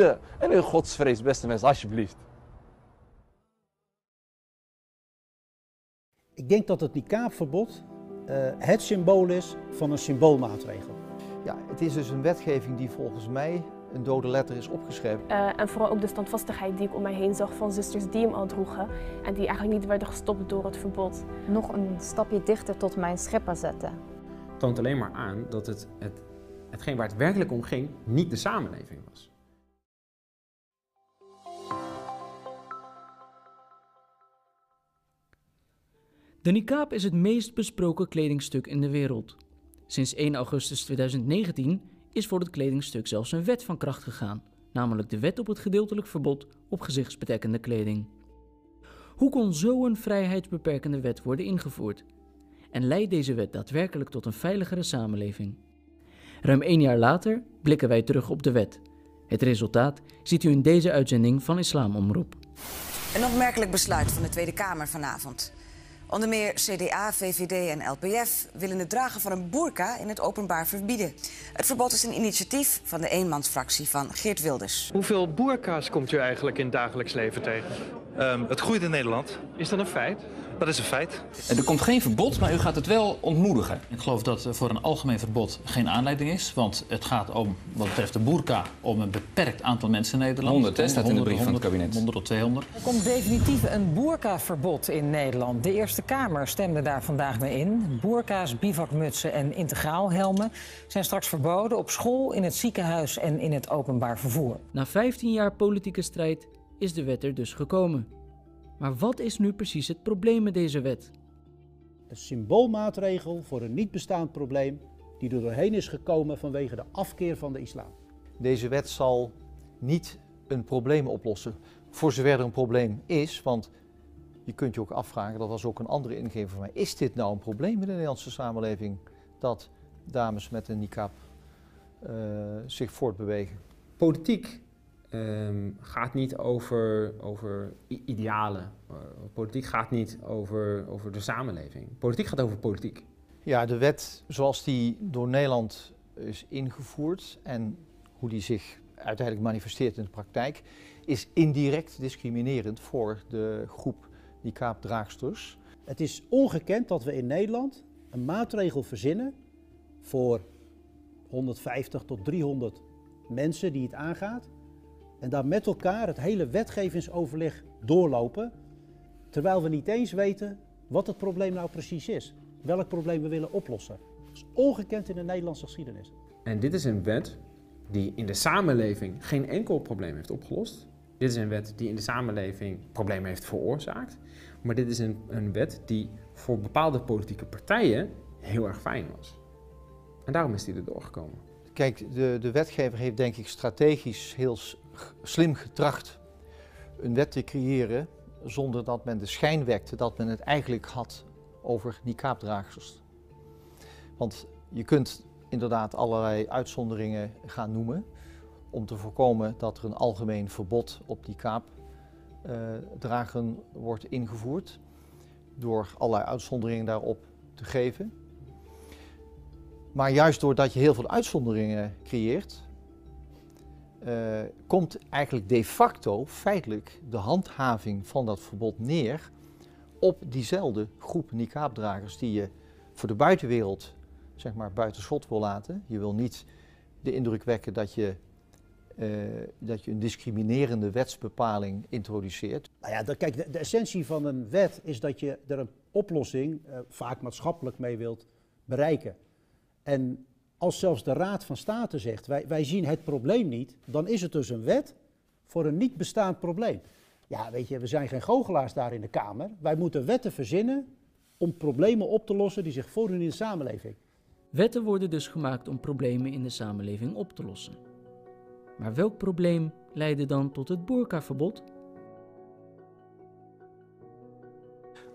De, en in godsvrees, beste mensen, alsjeblieft. Ik denk dat het niqabverbod uh, het symbool is van een symboolmaatregel. Ja, het is dus een wetgeving die volgens mij een dode letter is opgeschreven. Uh, en vooral ook de standvastigheid die ik om mij heen zag van zusters die hem al droegen en die eigenlijk niet werden gestopt door het verbod. Nog een stapje dichter tot mijn schepper zetten. toont alleen maar aan dat het, het, hetgeen waar het werkelijk om ging niet de samenleving was. De niqab is het meest besproken kledingstuk in de wereld. Sinds 1 augustus 2019 is voor het kledingstuk zelfs een wet van kracht gegaan, namelijk de Wet op het gedeeltelijk verbod op gezichtsbedekkende kleding. Hoe kon zo'n vrijheidsbeperkende wet worden ingevoerd? En leidt deze wet daadwerkelijk tot een veiligere samenleving? Ruim één jaar later blikken wij terug op de wet. Het resultaat ziet u in deze uitzending van Islamomroep. Een opmerkelijk besluit van de Tweede Kamer vanavond. Onder meer CDA, VVD en LPF willen het dragen van een boerka in het openbaar verbieden. Het verbod is een initiatief van de eenmansfractie van Geert Wilders. Hoeveel boerka's komt u eigenlijk in het dagelijks leven tegen? Um, het groeit in Nederland. Is dat een feit? Dat is een feit. Er komt geen verbod, maar u gaat het wel ontmoedigen. Ik geloof dat voor een algemeen verbod geen aanleiding is. Want het gaat om, wat betreft de boerka, om een beperkt aantal mensen in Nederland. 100, hè, staat in de brief van het kabinet. 100 tot 200. Er komt definitief een boerkaverbod in Nederland. De Eerste Kamer stemde daar vandaag mee in. Boerka's, bivakmutsen en integraalhelmen zijn straks verboden op school, in het ziekenhuis en in het openbaar vervoer. Na 15 jaar politieke strijd is de wet er dus gekomen. Maar wat is nu precies het probleem met deze wet? Een symboolmaatregel voor een niet bestaand probleem die er doorheen is gekomen vanwege de afkeer van de islam. Deze wet zal niet een probleem oplossen, voor zover er een probleem is, want je kunt je ook afvragen, dat was ook een andere ingeving van mij, is dit nou een probleem in de Nederlandse samenleving dat dames met een niqab uh, zich voortbewegen? Politiek um, gaat niet over, over idealen. Uh, politiek gaat niet over, over de samenleving. Politiek gaat over politiek. Ja, de wet zoals die door Nederland is ingevoerd en hoe die zich uiteindelijk manifesteert in de praktijk, is indirect discriminerend voor de groep die kaapdraagsters. Het is ongekend dat we in Nederland een maatregel verzinnen voor 150 tot 300 mensen die het aangaat en daar met elkaar het hele wetgevingsoverleg doorlopen, terwijl we niet eens weten wat het probleem nou precies is. Welk probleem we willen oplossen. Dat is ongekend in de Nederlandse geschiedenis. En dit is een wet die in de samenleving geen enkel probleem heeft opgelost. Dit is een wet die in de samenleving problemen heeft veroorzaakt. Maar dit is een, een wet die voor bepaalde politieke partijen heel erg fijn was. En daarom is die er doorgekomen. Kijk, de, de wetgever heeft denk ik strategisch heel slim getracht een wet te creëren zonder dat men de schijn wekte dat men het eigenlijk had over niqabdragers. Want je kunt inderdaad allerlei uitzonderingen gaan noemen om te voorkomen dat er een algemeen verbod op niqab uh, dragen wordt ingevoerd door allerlei uitzonderingen daarop te geven. Maar juist doordat je heel veel uitzonderingen creëert, uh, komt eigenlijk de facto feitelijk de handhaving van dat verbod neer op diezelfde groep niqabdragers die je voor de buitenwereld zeg maar buiten schot wil laten. Je wil niet de indruk wekken dat je, uh, dat je een discriminerende wetsbepaling introduceert. Nou ja, kijk, de, essentie van een wet is dat je er een oplossing, uh, vaak maatschappelijk mee wilt bereiken. En als zelfs de Raad van State zegt, wij, wij zien het probleem niet, dan is het dus een wet voor een niet bestaand probleem. Ja, weet je, we zijn geen goochelaars daar in de Kamer. Wij moeten wetten verzinnen om problemen op te lossen die zich voordoen in de samenleving. Wetten worden dus gemaakt om problemen in de samenleving op te lossen. Maar welk probleem leidde dan tot het boerkaverbod?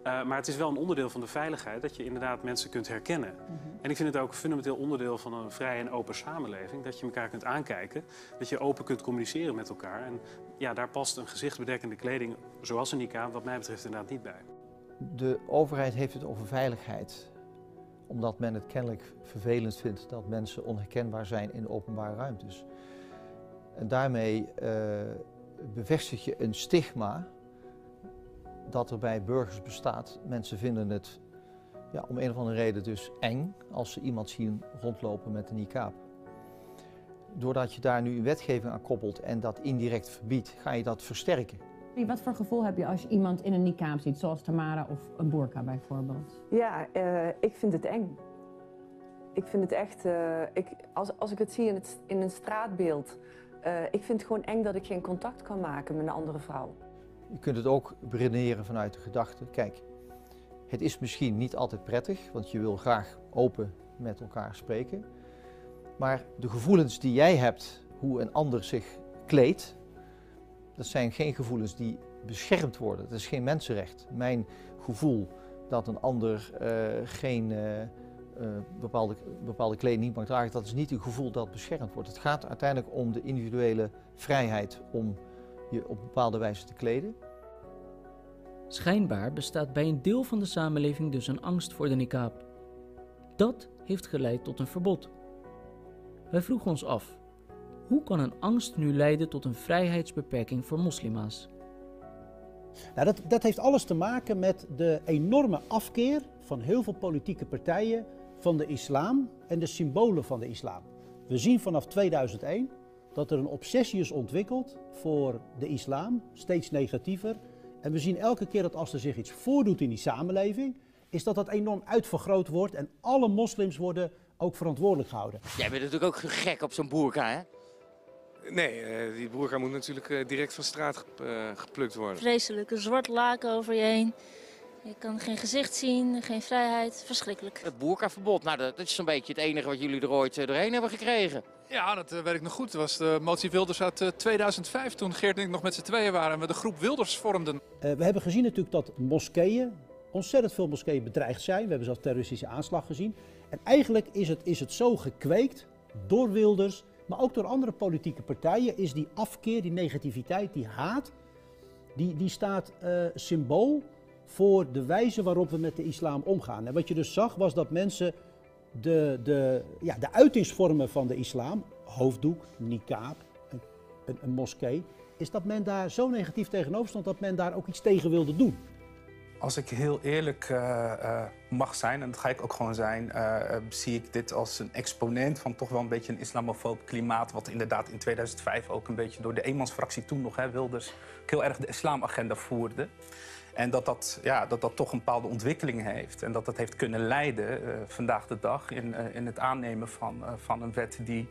Uh, maar het is wel een onderdeel van de veiligheid dat je inderdaad mensen kunt herkennen. Mm -hmm. En ik vind het ook een fundamenteel onderdeel van een vrije en open samenleving. Dat je elkaar kunt aankijken, dat je open kunt communiceren met elkaar. En ja, daar past een gezichtsbedekkende kleding, zoals een niqab, wat mij betreft inderdaad niet bij. De overheid heeft het over veiligheid. Omdat men het kennelijk vervelend vindt dat mensen onherkenbaar zijn in openbare ruimtes. En daarmee uh, bevestig je een stigma dat er bij burgers bestaat. Mensen vinden het ja, om een of andere reden dus eng als ze iemand zien rondlopen met een niqab. Doordat je daar nu een wetgeving aan koppelt en dat indirect verbiedt, ga je dat versterken. Wat voor gevoel heb je als je iemand in een niqab ziet, zoals Tamara of een burka bijvoorbeeld? Ja, uh, ik vind het eng. Ik vind het echt, uh, ik, als, als ik het zie in, het, in een straatbeeld, uh, ik vind het gewoon eng dat ik geen contact kan maken met een andere vrouw. Je kunt het ook beredeneren vanuit de gedachte, kijk, het is misschien niet altijd prettig, want je wil graag open met elkaar spreken. Maar de gevoelens die jij hebt, hoe een ander zich kleedt, dat zijn geen gevoelens die beschermd worden. Dat is geen mensenrecht. Mijn gevoel dat een ander uh, geen uh, uh, bepaalde, bepaalde kleding niet mag dragen, dat is niet een gevoel dat beschermd wordt. Het gaat uiteindelijk om de individuele vrijheid om je op bepaalde wijze te kleden. Schijnbaar bestaat bij een deel van de samenleving dus een angst voor de niqab. Dat heeft geleid tot een verbod. Wij vroegen ons af, hoe kan een angst nu leiden tot een vrijheidsbeperking voor moslima's? Nou, dat, dat heeft alles te maken met de enorme afkeer van heel veel politieke partijen van de islam en de symbolen van de islam. We zien vanaf 2001 dat er een obsessie is ontwikkeld voor de islam, steeds negatiever. En we zien elke keer dat als er zich iets voordoet in die samenleving, is dat dat enorm uitvergroot wordt en alle moslims worden ook verantwoordelijk gehouden. Jij bent natuurlijk ook gek op zo'n boerka, hè? Nee, uh, die boerka moet natuurlijk uh, direct van straat uh, geplukt worden. Vreselijk, een zwart laken over je heen. Je kan geen gezicht zien, geen vrijheid. Verschrikkelijk. Het boerkaverbod, nou, dat is zo'n beetje het enige wat jullie er ooit doorheen hebben gekregen. Ja, dat weet ik nog goed. Dat was de motie Wilders uit 2005, toen Geert en ik nog met z'n tweeën waren en we de groep Wilders vormden. we hebben gezien natuurlijk dat moskeeën, ontzettend veel moskeeën bedreigd zijn. We hebben zelfs terroristische aanslag gezien. En eigenlijk is het, is het zo gekweekt door Wilders, maar ook door andere politieke partijen, is die afkeer, die negativiteit, die haat, die, die staat symbool voor de wijze waarop we met de islam omgaan. En wat je dus zag was dat mensen de, de, ja, de uitingsvormen van de islam, hoofddoek, niqab, een, een, moskee, is dat men daar zo negatief tegenover stond dat men daar ook iets tegen wilde doen. Als ik heel eerlijk uh, uh, mag zijn, en dat ga ik ook gewoon zijn, uh, zie ik dit als een exponent van toch wel een beetje een islamofoob klimaat. Wat inderdaad in 2005 ook een beetje door de eenmansfractie toen nog, hè, Wilders, heel erg de islamagenda voerde. En dat dat, ja, dat dat toch een bepaalde ontwikkeling heeft. En dat dat heeft kunnen leiden vandaag de dag in, in het aannemen van, van een wet die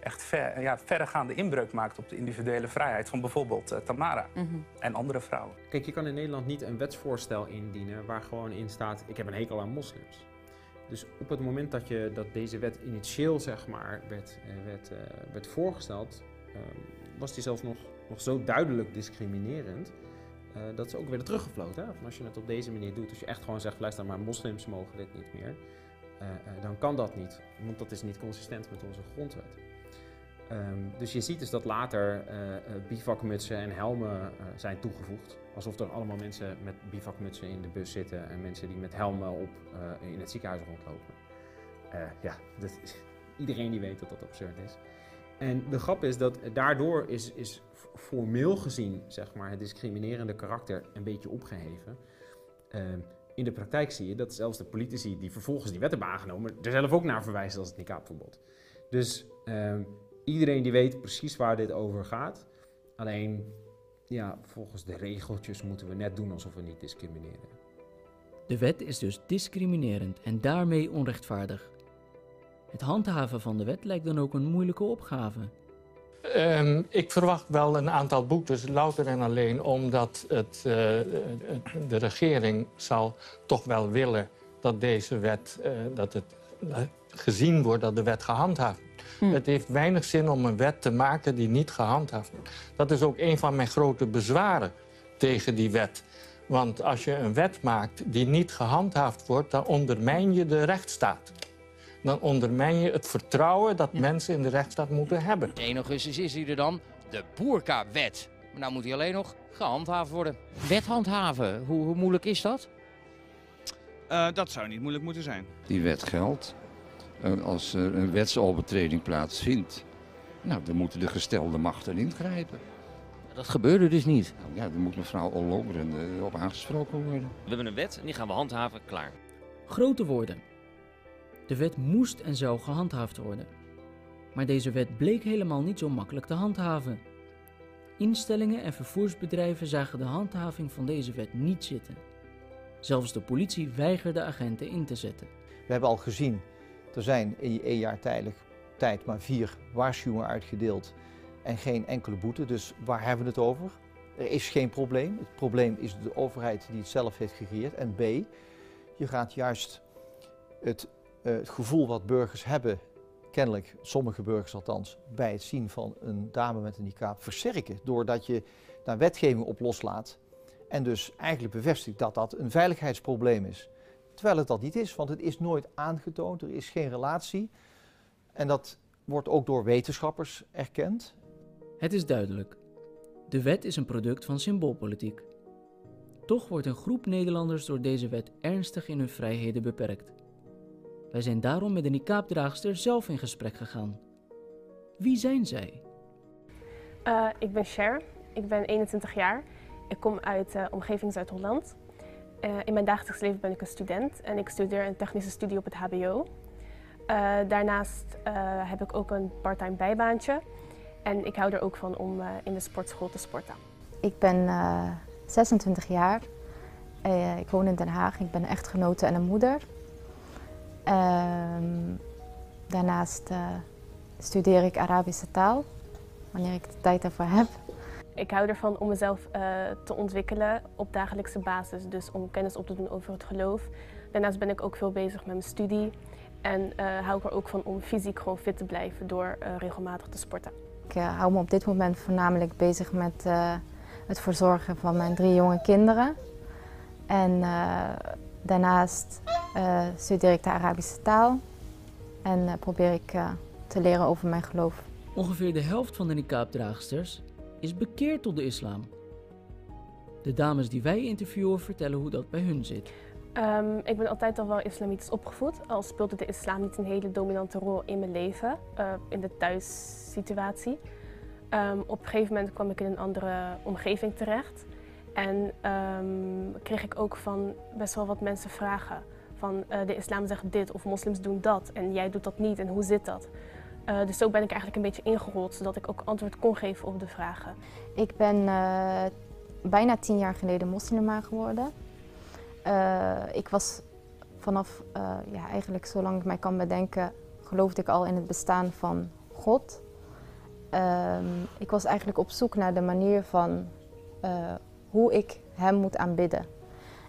echt ver, ja, verregaande inbreuk maakt op de individuele vrijheid van bijvoorbeeld uh, Tamara mm -hmm. en andere vrouwen. Kijk, je kan in Nederland niet een wetsvoorstel indienen waar gewoon in staat: ik heb een hekel aan moslims. Dus op het moment dat, je, dat deze wet initieel zeg maar, werd, werd, uh, werd voorgesteld, uh, was die zelfs nog, nog zo duidelijk discriminerend. Uh, dat ze ook werden teruggefloten. Als je het op deze manier doet, als je echt gewoon zegt: luister maar, moslims mogen dit niet meer. dan kan dat niet, want dat is niet consistent met onze grondwet. Um, dus je ziet dus dat later bivakmutsen en helmen zijn toegevoegd. Alsof er allemaal mensen met bivakmutsen in de bus zitten en mensen die met helmen op in het ziekenhuis rondlopen. ja, iedereen die weet dat dat absurd is. En de grap is dat daardoor is, is formeel gezien zeg maar, het discriminerende karakter een beetje opgeheven. Ehm, in de praktijk zie je dat zelfs de politici die vervolgens die wet hebben aangenomen, er zelf ook naar verwijzen als het niqabverbod. Dus um, iedereen die weet precies waar dit over gaat. Alleen, ja, volgens de regeltjes moeten we net doen alsof we niet discrimineren. De wet is dus discriminerend en daarmee onrechtvaardig. Het handhaven van de wet lijkt dan ook een moeilijke opgave. Um, ik verwacht wel een aantal boetes, louter en alleen omdat het, uh, de regering zal toch wel willen dat deze wet, uh, dat het uh, gezien wordt dat de wet gehandhaafd wordt. Hm. Het heeft weinig zin om een wet te maken die niet gehandhaafd wordt. Dat is ook een van mijn grote bezwaren tegen die wet. Want als je een wet maakt die niet gehandhaafd wordt, dan ondermijn je de rechtsstaat. Dan ondermijn je het vertrouwen dat ja. mensen in de rechtsstaat moeten hebben. 1 augustus is hier er dan de Boerka-wet. Maar nou moet hij alleen nog gehandhaafd worden. Wet handhaven, hoe, hoe moeilijk is dat? Uh, dat zou niet moeilijk moeten zijn. Die wet geldt. Uh, als er een wetsovertreding plaatsvindt, Nou, dan moeten de gestelde machten ingrijpen. Dat gebeurde dus niet. Nou ja, dan moet mevrouw Ollogren uh, op aangesproken worden. We hebben een wet en die gaan we handhaven, klaar. Grote woorden. De wet moest en zou gehandhaafd worden. Maar deze wet bleek helemaal niet zo makkelijk te handhaven. Instellingen en vervoersbedrijven zagen de handhaving van deze wet niet zitten. Zelfs de politie weigerde agenten in te zetten. We hebben al gezien, er zijn in één jaar tijdelijk tijd maar vier waarschuwingen uitgedeeld en geen enkele boete. Dus waar hebben we het over? Er is geen probleem. Het probleem is de overheid die het zelf heeft gecreëerd. En B, je gaat juist het, uh, het gevoel wat burgers hebben, kennelijk sommige burgers althans, bij het zien van een dame met een niqab versterken. Doordat je daar wetgeving op loslaat en dus eigenlijk bevestigt dat dat een veiligheidsprobleem is. Terwijl het dat niet is, want het is nooit aangetoond, er is geen relatie. En dat wordt ook door wetenschappers erkend. Het is duidelijk. De wet is een product van symboolpolitiek. Toch wordt een groep Nederlanders door deze wet ernstig in hun vrijheden beperkt. Wij zijn daarom met de niqab-draagster zelf in gesprek gegaan. Wie zijn zij? Uh, ik ben Cher, ik ben 21 jaar. Ik kom uit de uh, omgeving Zuid-Holland. Uh, in mijn dagelijks leven ben ik een student en ik studeer een technische studie op het HBO. daarnaast heb ik ook een parttime bijbaantje en ik hou er ook van om in de sportschool te sporten. Ik ben 26 jaar. ik woon in Den Haag. Ik ben echtgenote en een moeder. Ehm, daarnaast uh, studeer ik Arabische taal, wanneer ik de tijd ervoor heb. Ik hou ervan om mezelf uh, te ontwikkelen op dagelijkse basis, dus om kennis op te doen over het geloof. Daarnaast ben ik ook veel bezig met mijn studie en uh, hou ik er ook van om fysiek gewoon fit te blijven door regelmatig te sporten. Ik hou me op dit moment voornamelijk bezig met het verzorgen van mijn drie jonge kinderen. En Daarnaast uh, studeer ik de Arabische taal en uh, probeer ik uh, te leren over mijn geloof. Ongeveer de helft van de niqab-draagsters is bekeerd tot de islam. De dames die wij interviewen vertellen hoe dat bij hun zit. Um, ik ben altijd al wel islamitisch opgevoed, al speelde de islam niet een hele dominante rol in mijn leven, in de thuissituatie. Um, op een gegeven moment kwam ik in een andere omgeving terecht. En um, kreeg ik ook van best wel wat mensen vragen. Van uh, de islam zegt dit of moslims doen dat en jij doet dat niet en hoe zit dat? Uh, dus zo ben ik eigenlijk een beetje ingerold zodat ik ook antwoord kon geven op de vragen. Ik ben uh, bijna tien jaar geleden moslima geworden. ik was vanaf, ja, eigenlijk zolang ik mij kan bedenken, geloofde ik al in het bestaan van God. Ehm, ik was eigenlijk op zoek naar de manier van hoe ik hem moet aanbidden.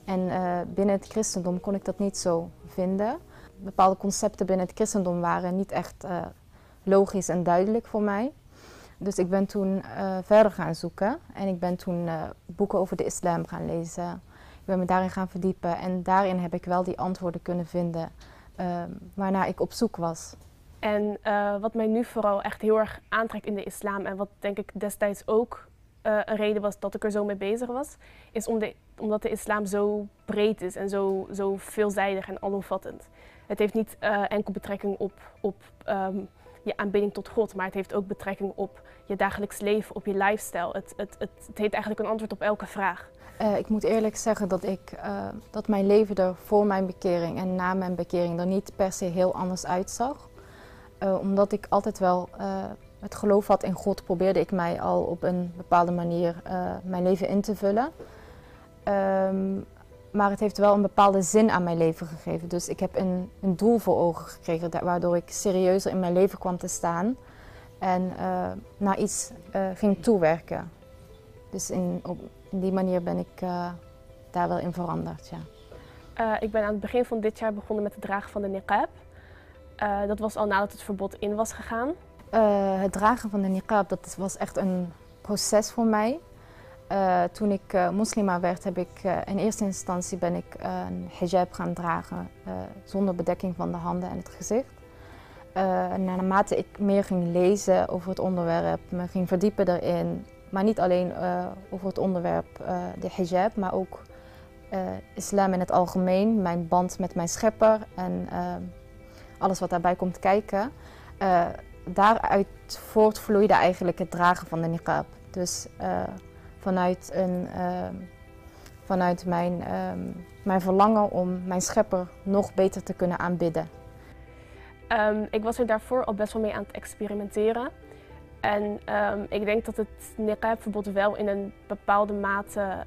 En uh, binnen het christendom kon ik dat niet zo vinden. Bepaalde concepten binnen het christendom waren niet echt uh, logisch en duidelijk voor mij. Dus ik ben toen uh, verder gaan zoeken en ik ben toen boeken over de islam gaan lezen. Ik ben me daarin gaan verdiepen en daarin heb ik wel die antwoorden kunnen vinden waarnaar ik op zoek was. En wat mij nu vooral echt heel erg aantrekt in de islam en wat denk ik destijds ook uh, een reden was dat ik er zo mee bezig was, is de, omdat de islam zo breed is en zo, zo veelzijdig en alomvattend. Het heeft niet uh, enkel betrekking op, op um, je aanbidding tot God, maar het heeft ook betrekking op je dagelijks leven, op je lifestyle. Het, het, het, het heeft eigenlijk een antwoord op elke vraag. Uh, ik moet eerlijk zeggen dat, ik, dat mijn leven er voor mijn bekering en na mijn bekering er niet per se heel anders uitzag. omdat ik altijd wel het geloof had in God, probeerde ik mij al op een bepaalde manier uh, mijn leven in te vullen. Um, maar het heeft wel een bepaalde zin aan mijn leven gegeven. Dus ik heb een, een doel voor ogen gekregen, waardoor ik serieuzer in mijn leven kwam te staan en uh, naar iets uh, ging toewerken. Dus in, op, die manier ben ik daar wel in veranderd. Ja. ik ben aan het begin van dit jaar begonnen met het dragen van de niqab. dat was al nadat het verbod in was gegaan. Uh, het dragen van de niqab, dat was echt een proces voor mij. Uh, toen ik uh, moslima werd, heb ik in eerste instantie ben ik een hijab gaan dragen zonder bedekking van de handen en het gezicht. naarmate ik meer ging lezen over het onderwerp, me ging verdiepen erin, maar niet alleen over het onderwerp de hijab, maar ook islam in het algemeen, mijn band met mijn schepper en alles wat daarbij komt kijken daaruit voortvloeide eigenlijk het dragen van de niqab. Dus uh, vanuit, een, uh, vanuit mijn, uh, mijn verlangen om mijn schepper nog beter te kunnen aanbidden. Um, ik was er daarvoor al best wel mee aan het experimenteren. En ik denk dat het niqab-verbod wel in een bepaalde mate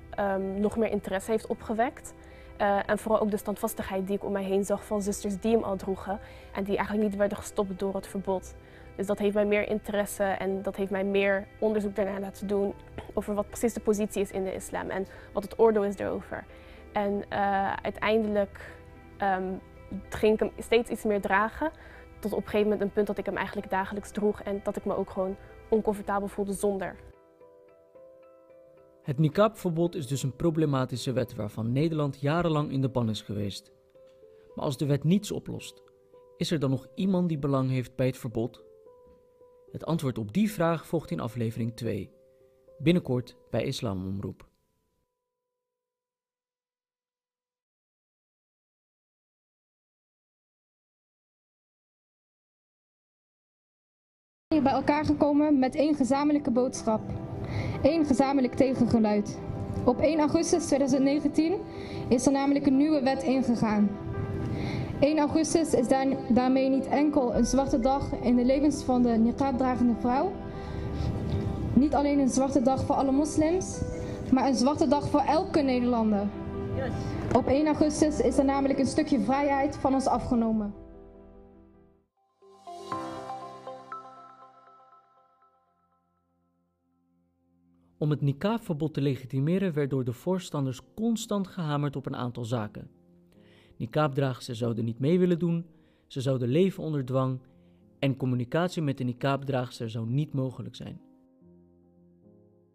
nog meer interesse heeft opgewekt. Uh, en vooral ook de standvastigheid die ik om mij heen zag van zusters die hem al droegen. En die eigenlijk niet werden gestopt door het verbod. Dus dat heeft mij meer interesse en dat heeft mij meer onderzoek daarna laten doen over wat precies de positie is in de islam en wat het oordeel is erover. En uh, uiteindelijk um, ging ik hem steeds iets meer dragen. Tot op een gegeven moment een punt dat ik hem eigenlijk dagelijks droeg en dat ik me ook gewoon oncomfortabel voelde zonder. Het niqab-verbod is dus een problematische wet waarvan Nederland jarenlang in de ban is geweest. Maar als de wet niets oplost, is er dan nog iemand die belang heeft bij het verbod? Het antwoord op die vraag volgt in aflevering 2. Binnenkort bij Islamomroep. bij elkaar gekomen met één gezamenlijke boodschap. Eén gezamenlijk tegengeluid. Op 1 augustus 2019 is er namelijk een nieuwe wet ingegaan. 1 augustus is daarmee niet enkel een zwarte dag in de levens van de niqab-dragende vrouw. Niet alleen een zwarte dag voor alle moslims, maar een zwarte dag voor elke Nederlander. Op 1 augustus is er namelijk een stukje vrijheid van ons afgenomen. Om het niqab-verbod te legitimeren werd door de voorstanders constant gehamerd op een aantal zaken. Niqab-draagsters zouden niet mee willen doen, ze zouden leven onder dwang en communicatie met de niqab-draagster zou niet mogelijk zijn.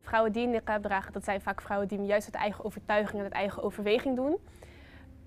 Vrouwen die een niqab dragen, dat zijn vaak vrouwen die juist uit eigen overtuiging en uit eigen overweging doen.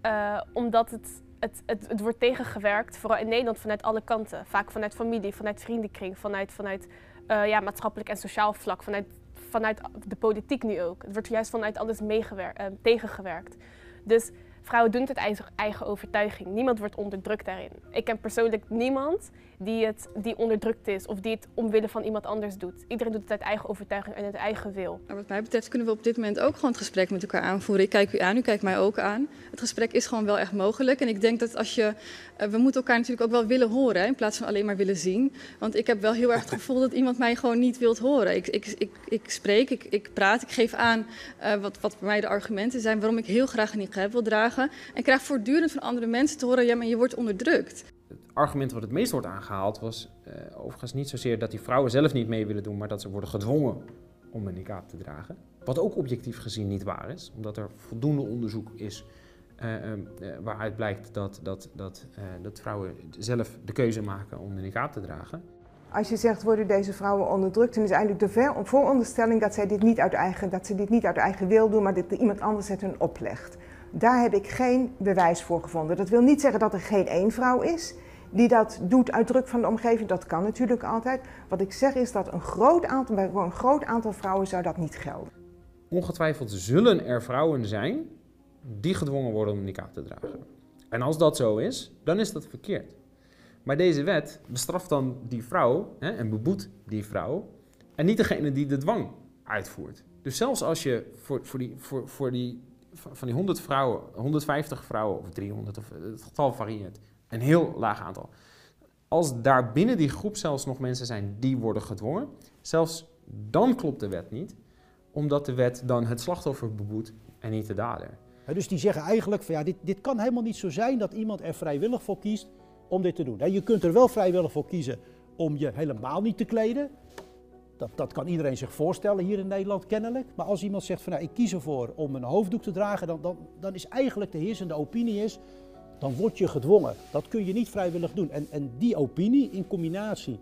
Uh, omdat het, het, het, het, wordt tegengewerkt, vooral in Nederland, vanuit alle kanten. Vaak vanuit familie, vanuit vriendenkring, vanuit, vanuit uh, ja, maatschappelijk en sociaal vlak, vanuit, vanuit de politiek nu ook. Het wordt juist vanuit alles uh, tegengewerkt. Dus vrouwen doen het uit eigen overtuiging. Niemand wordt onderdrukt daarin. Ik ken persoonlijk niemand die, het, die onderdrukt is of die het omwille van iemand anders doet. Iedereen doet het uit eigen overtuiging en uit eigen wil. Nou, wat mij betreft kunnen we op dit moment ook gewoon het gesprek met elkaar aanvoeren. Ik kijk u aan, u kijkt mij ook aan. Het gesprek is gewoon wel echt mogelijk. En ik denk dat als je... Uh, we moeten elkaar natuurlijk ook wel willen horen, in plaats van alleen maar willen zien. Want ik heb wel heel erg het gevoel dat iemand mij gewoon niet wilt horen. Ik, ik, ik, ik spreek, ik, ik praat, ik geef aan uh, wat, wat voor mij de argumenten zijn... waarom ik heel graag een niqab wil dragen. En krijg voortdurend van andere mensen te horen... ja, maar je wordt onderdrukt argument wat het meest wordt aangehaald was uh, overigens niet zozeer dat die vrouwen zelf niet mee willen doen, maar dat ze worden gedwongen om een niqab te dragen. Wat ook objectief gezien niet waar is, omdat er voldoende onderzoek is uh, uh, waaruit blijkt dat, dat, dat, dat vrouwen zelf de keuze maken om de niqab te dragen. Als je zegt worden deze vrouwen onderdrukt, dan is eigenlijk de vooronderstelling dat, zij dit niet uit eigen, dat ze dit niet uit eigen wil doen, maar dat iemand anders het hun oplegt. Daar heb ik geen bewijs voor gevonden. Dat wil niet zeggen dat er geen één vrouw is die dat doet uit druk van de omgeving. Dat kan natuurlijk altijd. Wat ik zeg is dat een groot aantal, bij een groot aantal vrouwen zou dat niet gelden. Ongetwijfeld zullen er vrouwen zijn die gedwongen worden om een te dragen. En als dat zo is, dan is dat verkeerd. Maar deze wet bestraft dan die vrouw hè, en beboet die vrouw en niet degene die de dwang uitvoert. Dus zelfs als je voor, voor, die, voor, voor die van die 100 vrouwen, 150 vrouwen of 300, of het getal varieert, een heel laag aantal. Als daar binnen die groep zelfs nog mensen zijn die worden gedwongen, zelfs dan klopt de wet niet, omdat de wet dan het slachtoffer beboet en niet de dader. dus die zeggen eigenlijk van ja, dit, dit kan helemaal niet zo zijn dat iemand er vrijwillig voor kiest om dit te doen. je kunt er wel vrijwillig voor kiezen om je helemaal niet te kleden. Dat, dat kan iedereen zich voorstellen hier in Nederland kennelijk. Maar als iemand zegt van nou, ik kies ervoor om een hoofddoek te dragen, dan, dan, dan is eigenlijk de heersende opinie is, dan word je gedwongen. Dat kun je niet vrijwillig doen. En, en die opinie in combinatie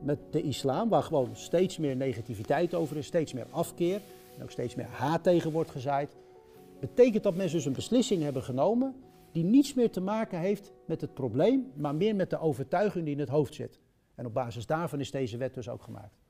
met de islam, waar gewoon steeds meer negativiteit over is, steeds meer afkeer en ook steeds meer haat tegen wordt gezaaid, betekent dat mensen dus een beslissing hebben genomen die niets meer te maken heeft met het probleem, maar meer met de overtuiging die in het hoofd zit. En op basis daarvan is deze wet dus ook gemaakt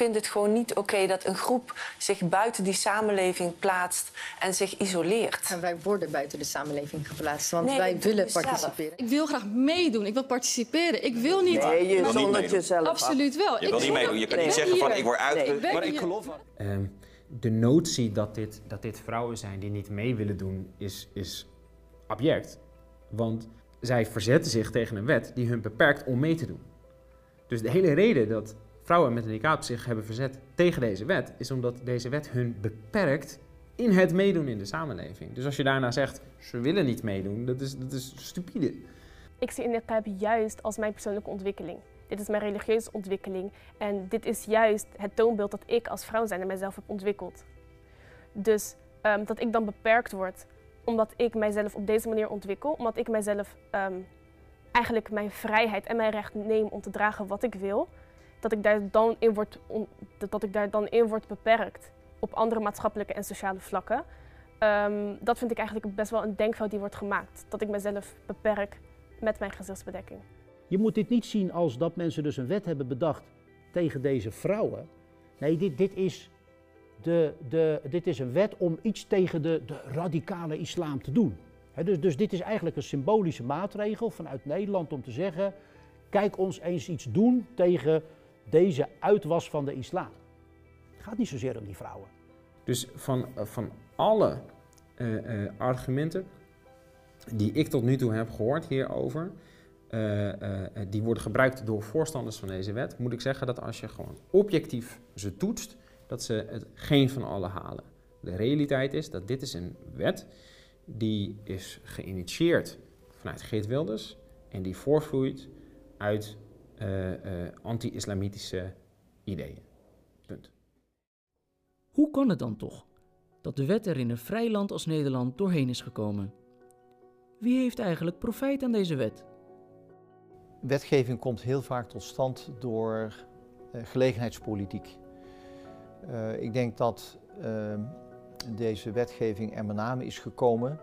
vind het gewoon niet oké dat een groep zich buiten die samenleving plaatst en zich isoleert. En wij worden buiten de samenleving geplaatst, want Nee, wij willen zelf. participeren. Ik wil graag meedoen. Ik wil participeren. Ik wil niet. Nee, je zondert jezelf af. Absoluut wel. Je wil niet meedoen. Je kan ik niet zeggen van ik word uit. Ik maar ik geloof Ehm, de notie dat dit, dat dit vrouwen zijn die niet mee willen doen, is, is abject. Want zij verzetten zich tegen een wet die hun beperkt om mee te doen. Dus de hele reden dat vrouwen met een niqab zich hebben verzet tegen deze wet, is omdat deze wet hun beperkt in het meedoen in de samenleving. Dus als je daarna zegt, ze willen niet meedoen, dat is, dat is stupide. Ik zie in niqab juist als mijn persoonlijke ontwikkeling. Dit is mijn religieuze ontwikkeling. En dit is juist het toonbeeld dat ik als vrouw zijn en mijzelf heb ontwikkeld. Dus ehm, dat ik dan beperkt word omdat ik mijzelf op deze manier ontwikkel. Omdat ik mijzelf ehm, eigenlijk mijn vrijheid en mijn recht neem om te dragen wat ik wil. Dat ik daar dan in word, dat- ik daar dan in word beperkt op andere maatschappelijke en sociale vlakken. Ehm, dat vind ik eigenlijk best wel een denkfout die wordt gemaakt. Dat ik mezelf beperk met mijn gezichtsbedekking. Je moet dit niet zien als dat mensen dus een wet hebben bedacht tegen deze vrouwen. Nee, dit, dit, is, de, de, dit is een wet om iets tegen de, de radicale islam te doen. Dus, dus dit is eigenlijk een symbolische maatregel vanuit Nederland om te zeggen: kijk ons eens iets doen tegen deze uitwas van de islam. Het gaat niet zozeer om die vrouwen. Dus van, eh, van alle eh, eh, argumenten die ik tot nu toe heb gehoord hierover, die worden gebruikt door voorstanders van deze wet, moet ik zeggen dat als je gewoon objectief ze toetst, dat ze het geen van alle halen. De realiteit is dat dit is een wet die is geïnitieerd vanuit Geert Wilders en die voortvloeit uit anti-islamitische ideeën. Punt. Hoe kan het dan toch dat de wet er in een vrij land als Nederland doorheen is gekomen? Wie heeft eigenlijk profijt aan deze wet? Wetgeving komt heel vaak tot stand door eh, gelegenheidspolitiek. Eh, ik denk dat eh, deze wetgeving er met name is gekomen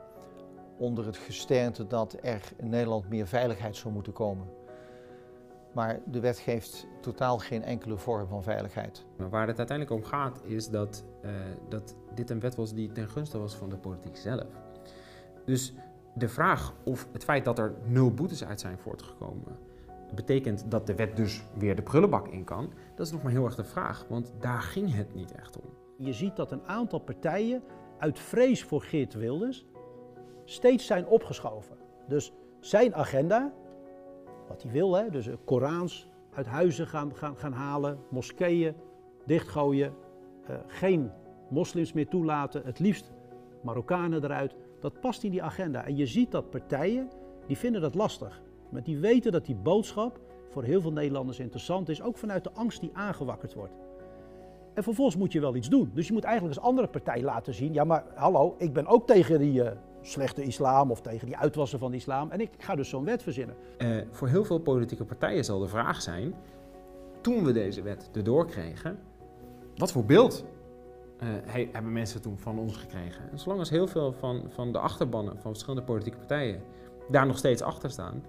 onder het gesternte dat er in Nederland meer veiligheid zou moeten komen. Maar de wet geeft totaal geen enkele vorm van veiligheid. Maar waar het uiteindelijk om gaat is dat, eh, dat dit een wet was die ten gunste was van de politiek zelf. Dus de vraag of het feit dat er nul boetes uit zijn voortgekomen, betekent dat de wet dus weer de prullenbak in kan, dat is nog maar heel erg de vraag, want daar ging het niet echt om. Je ziet dat een aantal partijen uit vrees voor Geert Wilders steeds zijn opgeschoven. Dus zijn agenda, wat hij wil, hè, dus eh, Korans uit huizen gaan, gaan, gaan halen, moskeeën dichtgooien, eh, geen moslims meer toelaten, het liefst Marokkanen eruit. Dat past in die agenda. En je ziet dat partijen, die vinden dat lastig. Maar die weten dat die boodschap voor heel veel Nederlanders interessant is, ook vanuit de angst die aangewakkerd wordt. En vervolgens moet je wel iets doen. Dus je moet eigenlijk als andere partij laten zien, ja maar hallo, ik ben ook tegen die eh, slechte islam of tegen die uitwassen van islam en ik ga dus zo'n wet verzinnen. Eh, voor heel veel politieke partijen zal de vraag zijn, toen we deze wet erdoor kregen, wat voor beeld eh, he- hebben mensen toen van ons gekregen? En zolang als heel veel van, van de achterbannen van verschillende politieke partijen daar nog steeds achter staan,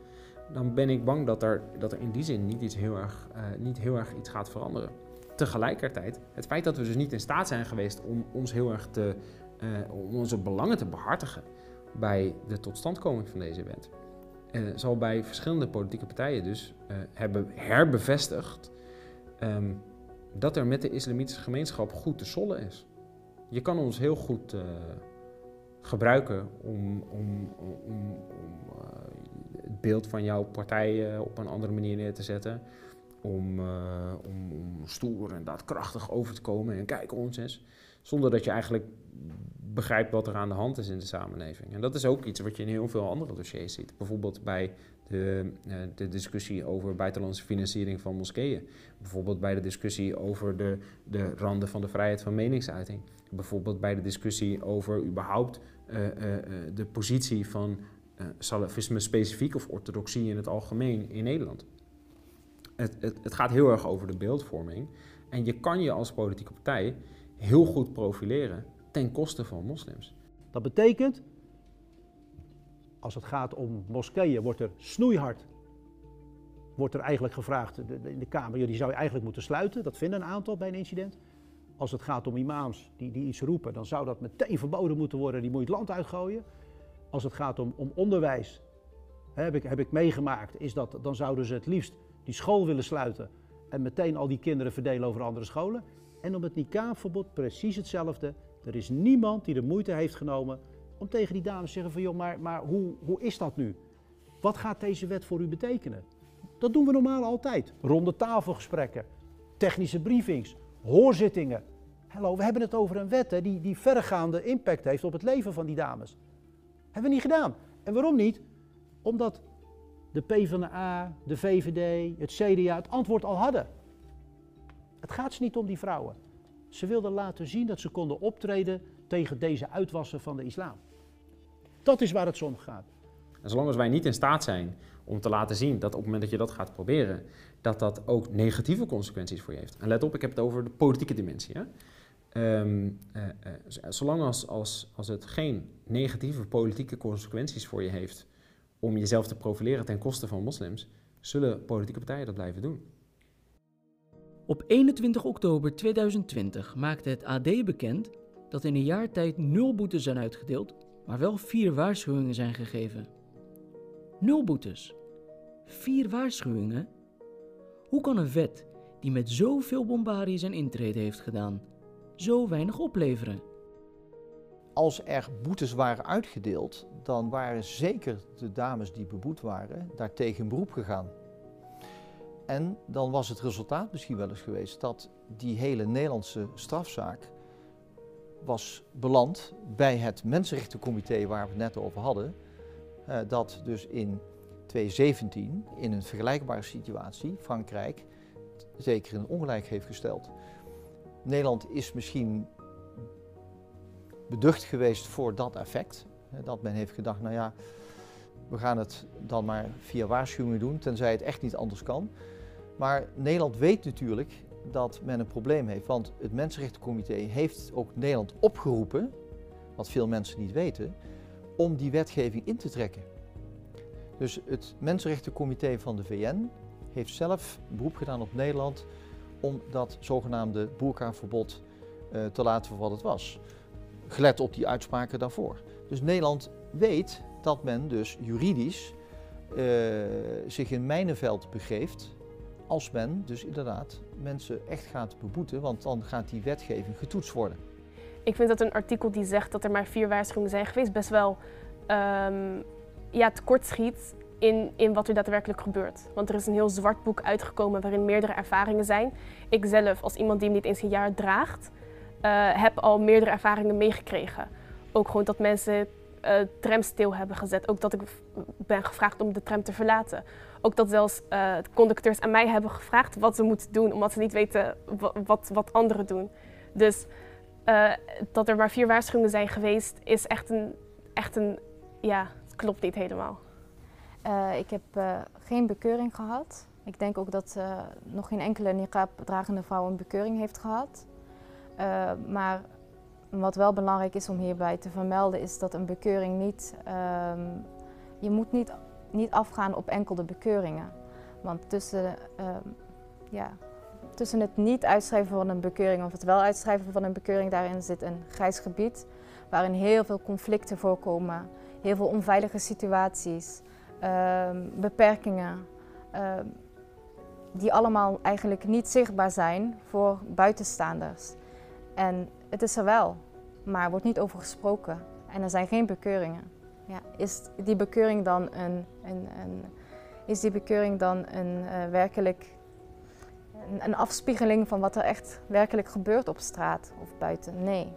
dan ben ik bang dat er, dat er in die zin niet, iets heel erg, eh, niet heel erg iets gaat veranderen. Tegelijkertijd, het feit dat we dus niet in staat zijn geweest om ons heel erg te, om onze belangen te behartigen bij de totstandkoming van deze wet, eh, zal bij verschillende politieke partijen dus eh, hebben herbevestigd ehm, dat er met de islamitische gemeenschap goed te sollen is. Je kan ons heel goed eh, gebruiken om, om, om, om, eh, het beeld van jouw partij op een andere manier neer te zetten. Om, om, om stoer en daadkrachtig over te komen en kijk ons eens. Zonder dat je eigenlijk begrijpt wat er aan de hand is in de samenleving. En dat is ook iets wat je in heel veel andere dossiers ziet. Bijvoorbeeld bij de, eh, de discussie over buitenlandse financiering van moskeeën. Bijvoorbeeld bij de discussie over de, de randen van de vrijheid van meningsuiting. Bijvoorbeeld bij de discussie over überhaupt eh, eh, de positie van salafisme specifiek of orthodoxie in het algemeen in Nederland. Het, het, het gaat heel erg over de beeldvorming. En je kan je als politieke partij heel goed profileren ten van moslims. Dat betekent, als het gaat om moskeeën, wordt er snoeihard wordt er eigenlijk gevraagd in de Kamer, die zou je eigenlijk moeten sluiten. Dat vinden een aantal bij een incident. Als het gaat om imams die, die iets roepen, dan zou dat meteen verboden moeten worden. Die moet je het land uitgooien. Als het gaat om, om onderwijs, heb ik, heb ik meegemaakt, is dat, dan zouden ze het liefst die school willen sluiten. En meteen al die kinderen verdelen over andere scholen. En om het niqabverbod precies hetzelfde. Er is niemand die de moeite heeft genomen om tegen die dames te zeggen van joh, maar, maar hoe, hoe is dat nu? Wat gaat deze wet voor u betekenen? Dat doen we normaal altijd. Ronde tafelgesprekken, technische briefings, hoorzittingen. Hallo, we hebben het over een wet hè, die, die verregaande impact heeft op het leven van die dames. Hebben we niet gedaan. En waarom niet? Omdat de PvdA, de VVD, het CDA het antwoord al hadden. Het gaat ze niet om die vrouwen. Ze wilden laten zien dat ze konden optreden tegen deze uitwassen van de islam. Dat is waar het om gaat. En zolang als wij niet in staat zijn om te laten zien dat op het moment dat je dat gaat proberen, dat dat ook negatieve consequenties voor je heeft. En let op, ik heb het over de politieke dimensie. Hè? Ehm, eh, eh, zolang als, als, als het geen negatieve politieke consequenties voor je heeft om jezelf te profileren ten koste van moslims, zullen politieke partijen dat blijven doen. Op 21 oktober 2020 maakte het AD bekend dat in een jaar tijd nul boetes zijn uitgedeeld, maar wel vier waarschuwingen zijn gegeven. Nul boetes. Vier waarschuwingen? Hoe kan een wet die met zoveel bombardie zijn intrede heeft gedaan, zo weinig opleveren? Als er boetes waren uitgedeeld, dan waren zeker de dames die beboet waren daartegen beroep gegaan. En dan was het resultaat misschien wel eens geweest dat die hele Nederlandse strafzaak was beland bij het Mensenrechtencomité waar we het net over hadden. eh, dat dus in 2017 in een vergelijkbare situatie Frankrijk zeker in ongelijk heeft gesteld. Nederland is misschien beducht geweest voor dat effect. Dat men heeft gedacht, nou ja, we gaan het dan maar via waarschuwingen doen, tenzij het echt niet anders kan. Maar Nederland weet natuurlijk dat men een probleem heeft, want het Mensenrechtencomité heeft ook Nederland opgeroepen, wat veel mensen niet weten, om die wetgeving in te trekken. Dus het Mensenrechtencomité van de VN heeft zelf beroep gedaan op Nederland om dat zogenaamde boerkaverbod eh, te laten voor wat het was. Gelet op die uitspraken daarvoor. Dus Nederland weet dat men dus juridisch eh, zich in mijnenveld begeeft als men dus inderdaad mensen echt gaat beboeten, want dan gaat die wetgeving getoetst worden. Ik vind dat een artikel die zegt dat er maar vier waarschuwingen zijn geweest best wel ehm ja, tekortschiet in, in wat er daadwerkelijk gebeurt. Want er is een heel zwart boek uitgekomen waarin meerdere ervaringen zijn. Ik zelf, als iemand die hem niet eens een jaar draagt, eh, heb al meerdere ervaringen meegekregen. Ook gewoon dat mensen eh trams stil hebben gezet. Ook dat ik ben gevraagd om de tram te verlaten. Ook dat zelfs eh, conducteurs aan mij hebben gevraagd wat ze moeten doen, omdat ze niet weten wa- wat, wat anderen doen. Dus eh, dat er maar vier waarschuwingen zijn geweest, is echt een, echt een ja, klopt niet helemaal. Ik heb geen bekeuring gehad. Ik denk ook dat nog geen enkele niqab-dragende vrouw een bekeuring heeft gehad. Eh, maar wat wel belangrijk is om hierbij te vermelden, is dat een bekeuring niet. ehm, je moet niet, niet afgaan op enkel de bekeuringen. Want tussen, ehm, ja, tussen het niet uitschrijven van een bekeuring of het wel uitschrijven van een bekeuring, daarin zit een grijs gebied. Waarin heel veel conflicten voorkomen, heel veel onveilige situaties, ehm, beperkingen. die allemaal eigenlijk niet zichtbaar zijn voor buitenstaanders. En het is er wel, maar er wordt niet over gesproken. En er zijn geen bekeuringen. Ja, is die bekeuring dan een, een, een, is die bekeuring dan een, eh, werkelijk een, een afspiegeling van wat er echt werkelijk gebeurt op straat of buiten? Nee,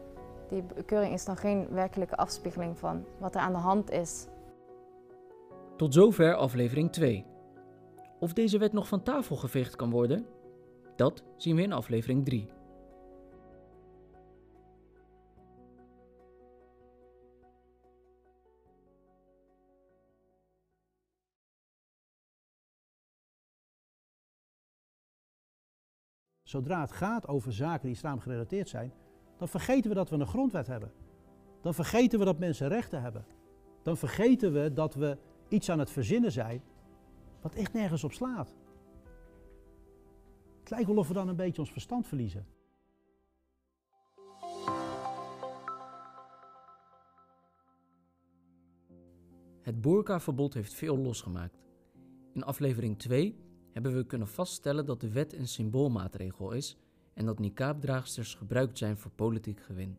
die bekeuring is dan geen werkelijke afspiegeling van wat er aan de hand is. Tot zover aflevering 2. Of deze wet nog van tafel geveegd kan worden? Dat zien we in aflevering 3. Zodra het gaat over zaken die islam gerelateerd zijn, dan vergeten we dat we een grondwet hebben. Dan vergeten we dat mensen rechten hebben. Dan vergeten we dat we iets aan het verzinnen zijn wat echt nergens op slaat. lijkt wel of we dan een beetje ons verstand verliezen. Het boerkaverbod heeft veel losgemaakt. In aflevering 2 hebben we kunnen vaststellen dat de wet een symboolmaatregel is en dat niqabdraagsters gebruikt zijn voor politiek gewin.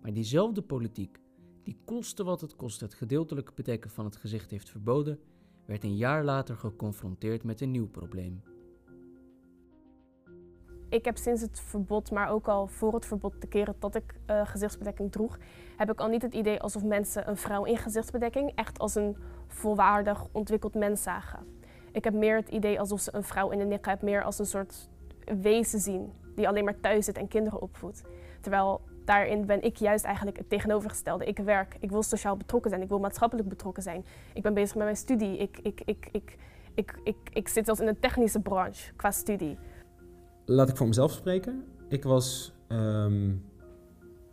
Maar diezelfde politiek, die koste wat het kost het gedeeltelijk bedekken van het gezicht heeft verboden, werd een jaar later geconfronteerd met een nieuw probleem. Ik heb sinds het verbod, maar ook al voor het verbod, de keren dat ik uh, gezichtsbedekking droeg, heb ik al niet het idee alsof mensen een vrouw in gezichtsbedekking echt als een volwaardig ontwikkeld mens zagen. Ik heb meer het idee alsof ze een vrouw in de niqab meer als een soort wezen zien die alleen maar thuis zit en kinderen opvoedt. Terwijl daarin ben ik juist eigenlijk het tegenovergestelde. Ik werk, ik wil sociaal betrokken zijn, ik wil maatschappelijk betrokken zijn. Ik ben bezig met mijn studie, ik, ik, ik, ik, ik, ik, ik zit zelfs in een technische branche qua studie. Laat ik voor mezelf spreken. Ik was.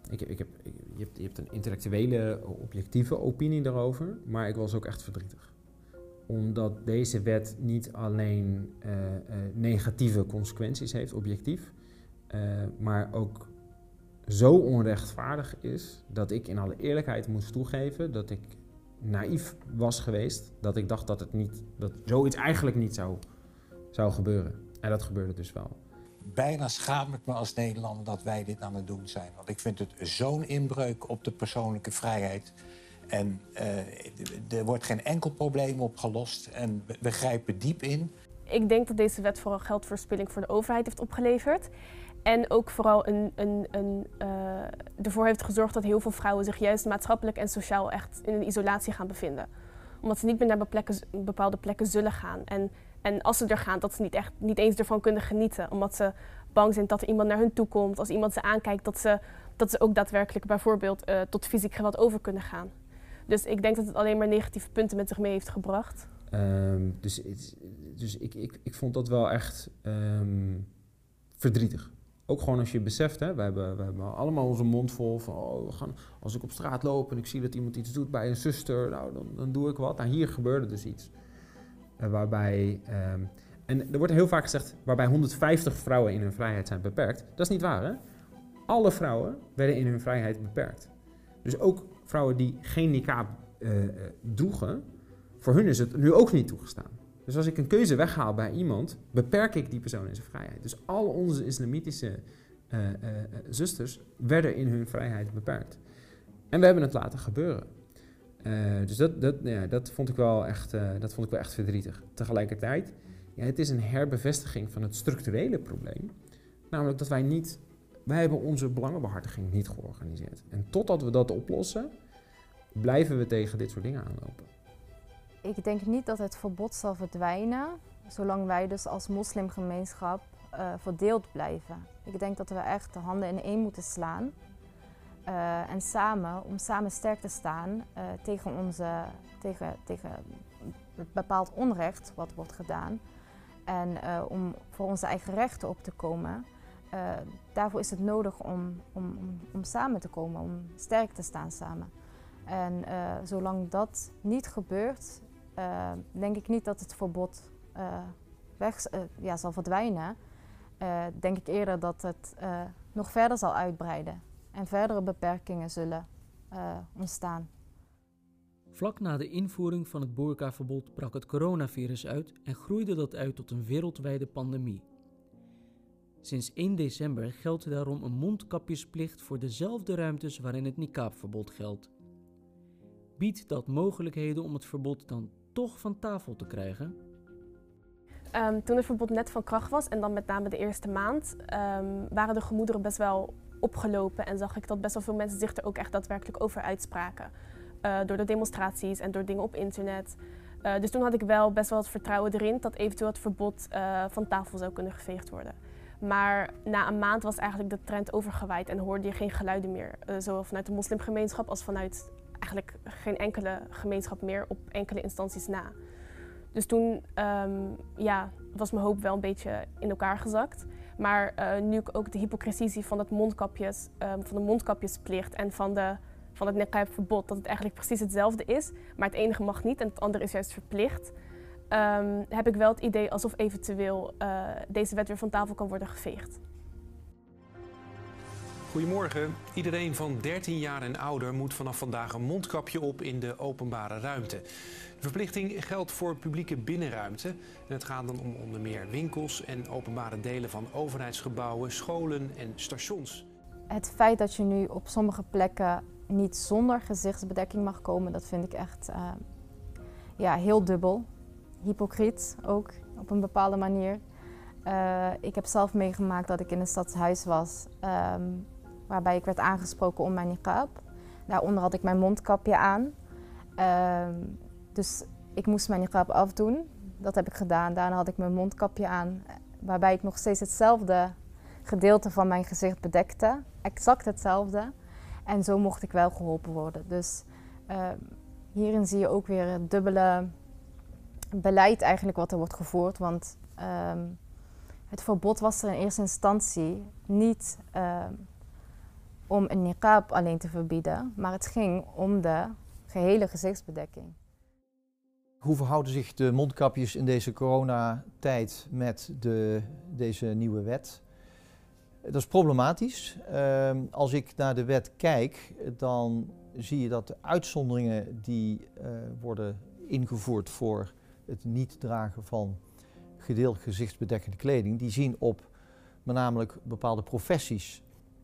Ik, ik heb, je, hebt, je hebt een intellectuele, objectieve opinie daarover, maar ik was ook echt verdrietig. Omdat deze wet niet alleen uh, uh, negatieve consequenties heeft, objectief, uh, maar ook zo onrechtvaardig is dat ik in alle eerlijkheid moest toegeven dat ik naïef was geweest. Dat ik dacht dat het niet, dat zoiets eigenlijk niet zou, zou gebeuren. En dat gebeurde dus wel. Bijna schaam ik me als Nederlander dat wij dit aan het doen zijn. Want ik vind het zo'n inbreuk op de persoonlijke vrijheid. En uh, er wordt geen enkel probleem opgelost. En we grijpen diep in. Ik denk dat deze wet vooral geldverspilling voor de overheid heeft opgeleverd. En ook vooral een, een, een, uh, ervoor heeft gezorgd dat heel veel vrouwen zich juist maatschappelijk en sociaal echt in een isolatie gaan bevinden. Omdat ze niet meer naar bepaalde plekken zullen gaan. En, en als ze er gaan, dat ze niet, echt, niet eens ervan kunnen genieten. Omdat ze bang zijn dat er iemand naar hun toe komt. Als iemand ze aankijkt, dat ze, dat ook daadwerkelijk bijvoorbeeld uh, tot fysiek geweld over kunnen gaan. Dus ik denk dat het alleen maar negatieve punten met zich mee heeft gebracht. Um, dus dus ik, ik, ik vond dat wel echt um, verdrietig. Ook gewoon als je beseft, hè, we, hebben, we hebben allemaal onze mond vol van, oh, we gaan, als ik op straat loop en ik zie dat iemand iets doet bij een zuster, nou, dan, dan doe ik wat. Nou, hier gebeurde dus iets. Uh, waarbij, um, en er wordt heel vaak gezegd, waarbij 150 vrouwen in hun vrijheid zijn beperkt. Dat is niet waar, hè? Alle vrouwen werden in hun vrijheid beperkt. Dus ook vrouwen die geen niqab uh, uh, droegen, voor hun is het nu ook niet toegestaan. Dus als ik een keuze weghaal bij iemand, beperk ik die persoon in zijn vrijheid. Dus al onze islamitische uh, zusters werden in hun vrijheid beperkt. En we hebben het laten gebeuren. Dus dat, dat, ja, dat, vond ik wel echt, dat vond ik wel echt verdrietig. Tegelijkertijd, ja, het is een herbevestiging van het structurele probleem. Namelijk dat wij niet, wij hebben onze belangenbehartiging niet georganiseerd. En totdat we dat oplossen, blijven we tegen dit soort dingen aanlopen. Ik denk niet dat het verbod zal verdwijnen, zolang wij dus als moslimgemeenschap uh, verdeeld blijven. Ik denk dat we echt de handen in één moeten slaan. Uh, en samen, om samen sterk te staan uh, tegen, onze, tegen, tegen bepaald onrecht wat wordt gedaan. En om voor onze eigen rechten op te komen. Daarvoor is het nodig om, om, om, om, samen te komen, om sterk te staan samen. En zolang dat niet gebeurt, uh, denk ik niet dat het verbod weg ja, zal verdwijnen. denk ik eerder dat het nog verder zal uitbreiden en verdere beperkingen zullen ontstaan. Vlak na de invoering van het boerkaverbod brak het coronavirus uit en groeide dat uit tot een wereldwijde pandemie. Sinds 1 december geldt daarom een mondkapjesplicht voor dezelfde ruimtes waarin het niqabverbod geldt. Biedt dat mogelijkheden om het verbod dan toch van tafel te krijgen? Um, toen het verbod net van kracht was, en dan met name de eerste maand, um, waren de gemoederen best wel opgelopen en zag ik dat best wel veel mensen zich er ook echt daadwerkelijk over uitspraken. Uh, door de demonstraties en door dingen op internet. Uh, dus toen had ik wel best wel het vertrouwen erin dat eventueel het verbod uh, van tafel zou kunnen geveegd worden. Maar na een maand was eigenlijk de trend overgewaaid en hoorde je geen geluiden meer. zowel vanuit de moslimgemeenschap als vanuit eigenlijk geen enkele gemeenschap meer op enkele instanties na. Dus toen um, ja, was mijn hoop wel een beetje in elkaar gezakt. Maar uh, nu ik ook de hypocrisie van, het mondkapjes, um, van de mondkapjesplicht en van, de, van het niqab-verbod, dat het eigenlijk precies hetzelfde is, maar het enige mag niet en het andere is juist verplicht. Ehm, heb ik wel het idee alsof eventueel uh, deze wet weer van tafel kan worden geveegd. Goedemorgen. Iedereen van 13 jaar en ouder moet vanaf vandaag een mondkapje op in de openbare ruimte. De verplichting geldt voor publieke binnenruimte. En het gaat dan om onder meer winkels en openbare delen van overheidsgebouwen, scholen en stations. Het feit dat je nu op sommige plekken niet zonder gezichtsbedekking mag komen, dat vind ik echt uh, ja, heel dubbel. Hypocriet ook op een bepaalde manier. Uh, ik heb zelf meegemaakt dat ik in een stadshuis was. Um, waarbij ik werd aangesproken om mijn niqab. Daaronder had ik mijn mondkapje aan. Uh, dus ik moest mijn niqab afdoen. Dat heb ik gedaan. Daarna had ik mijn mondkapje aan, waarbij ik nog steeds hetzelfde gedeelte van mijn gezicht bedekte. Exact hetzelfde. En zo mocht ik wel geholpen worden. Dus uh, hierin zie je ook weer het dubbele beleid eigenlijk wat er wordt gevoerd. Want uh, het verbod was er in eerste instantie niet ehm, om een niqab alleen te verbieden, maar het ging om de gehele gezichtsbedekking. Hoe verhouden zich de mondkapjes in deze coronatijd met de, deze nieuwe wet? Dat is problematisch. Uh, als ik naar de wet kijk, dan zie je dat de uitzonderingen die uh, worden ingevoerd voor het niet dragen van gedeeld gezichtsbedekkende kleding, die zien op met namelijk bepaalde professies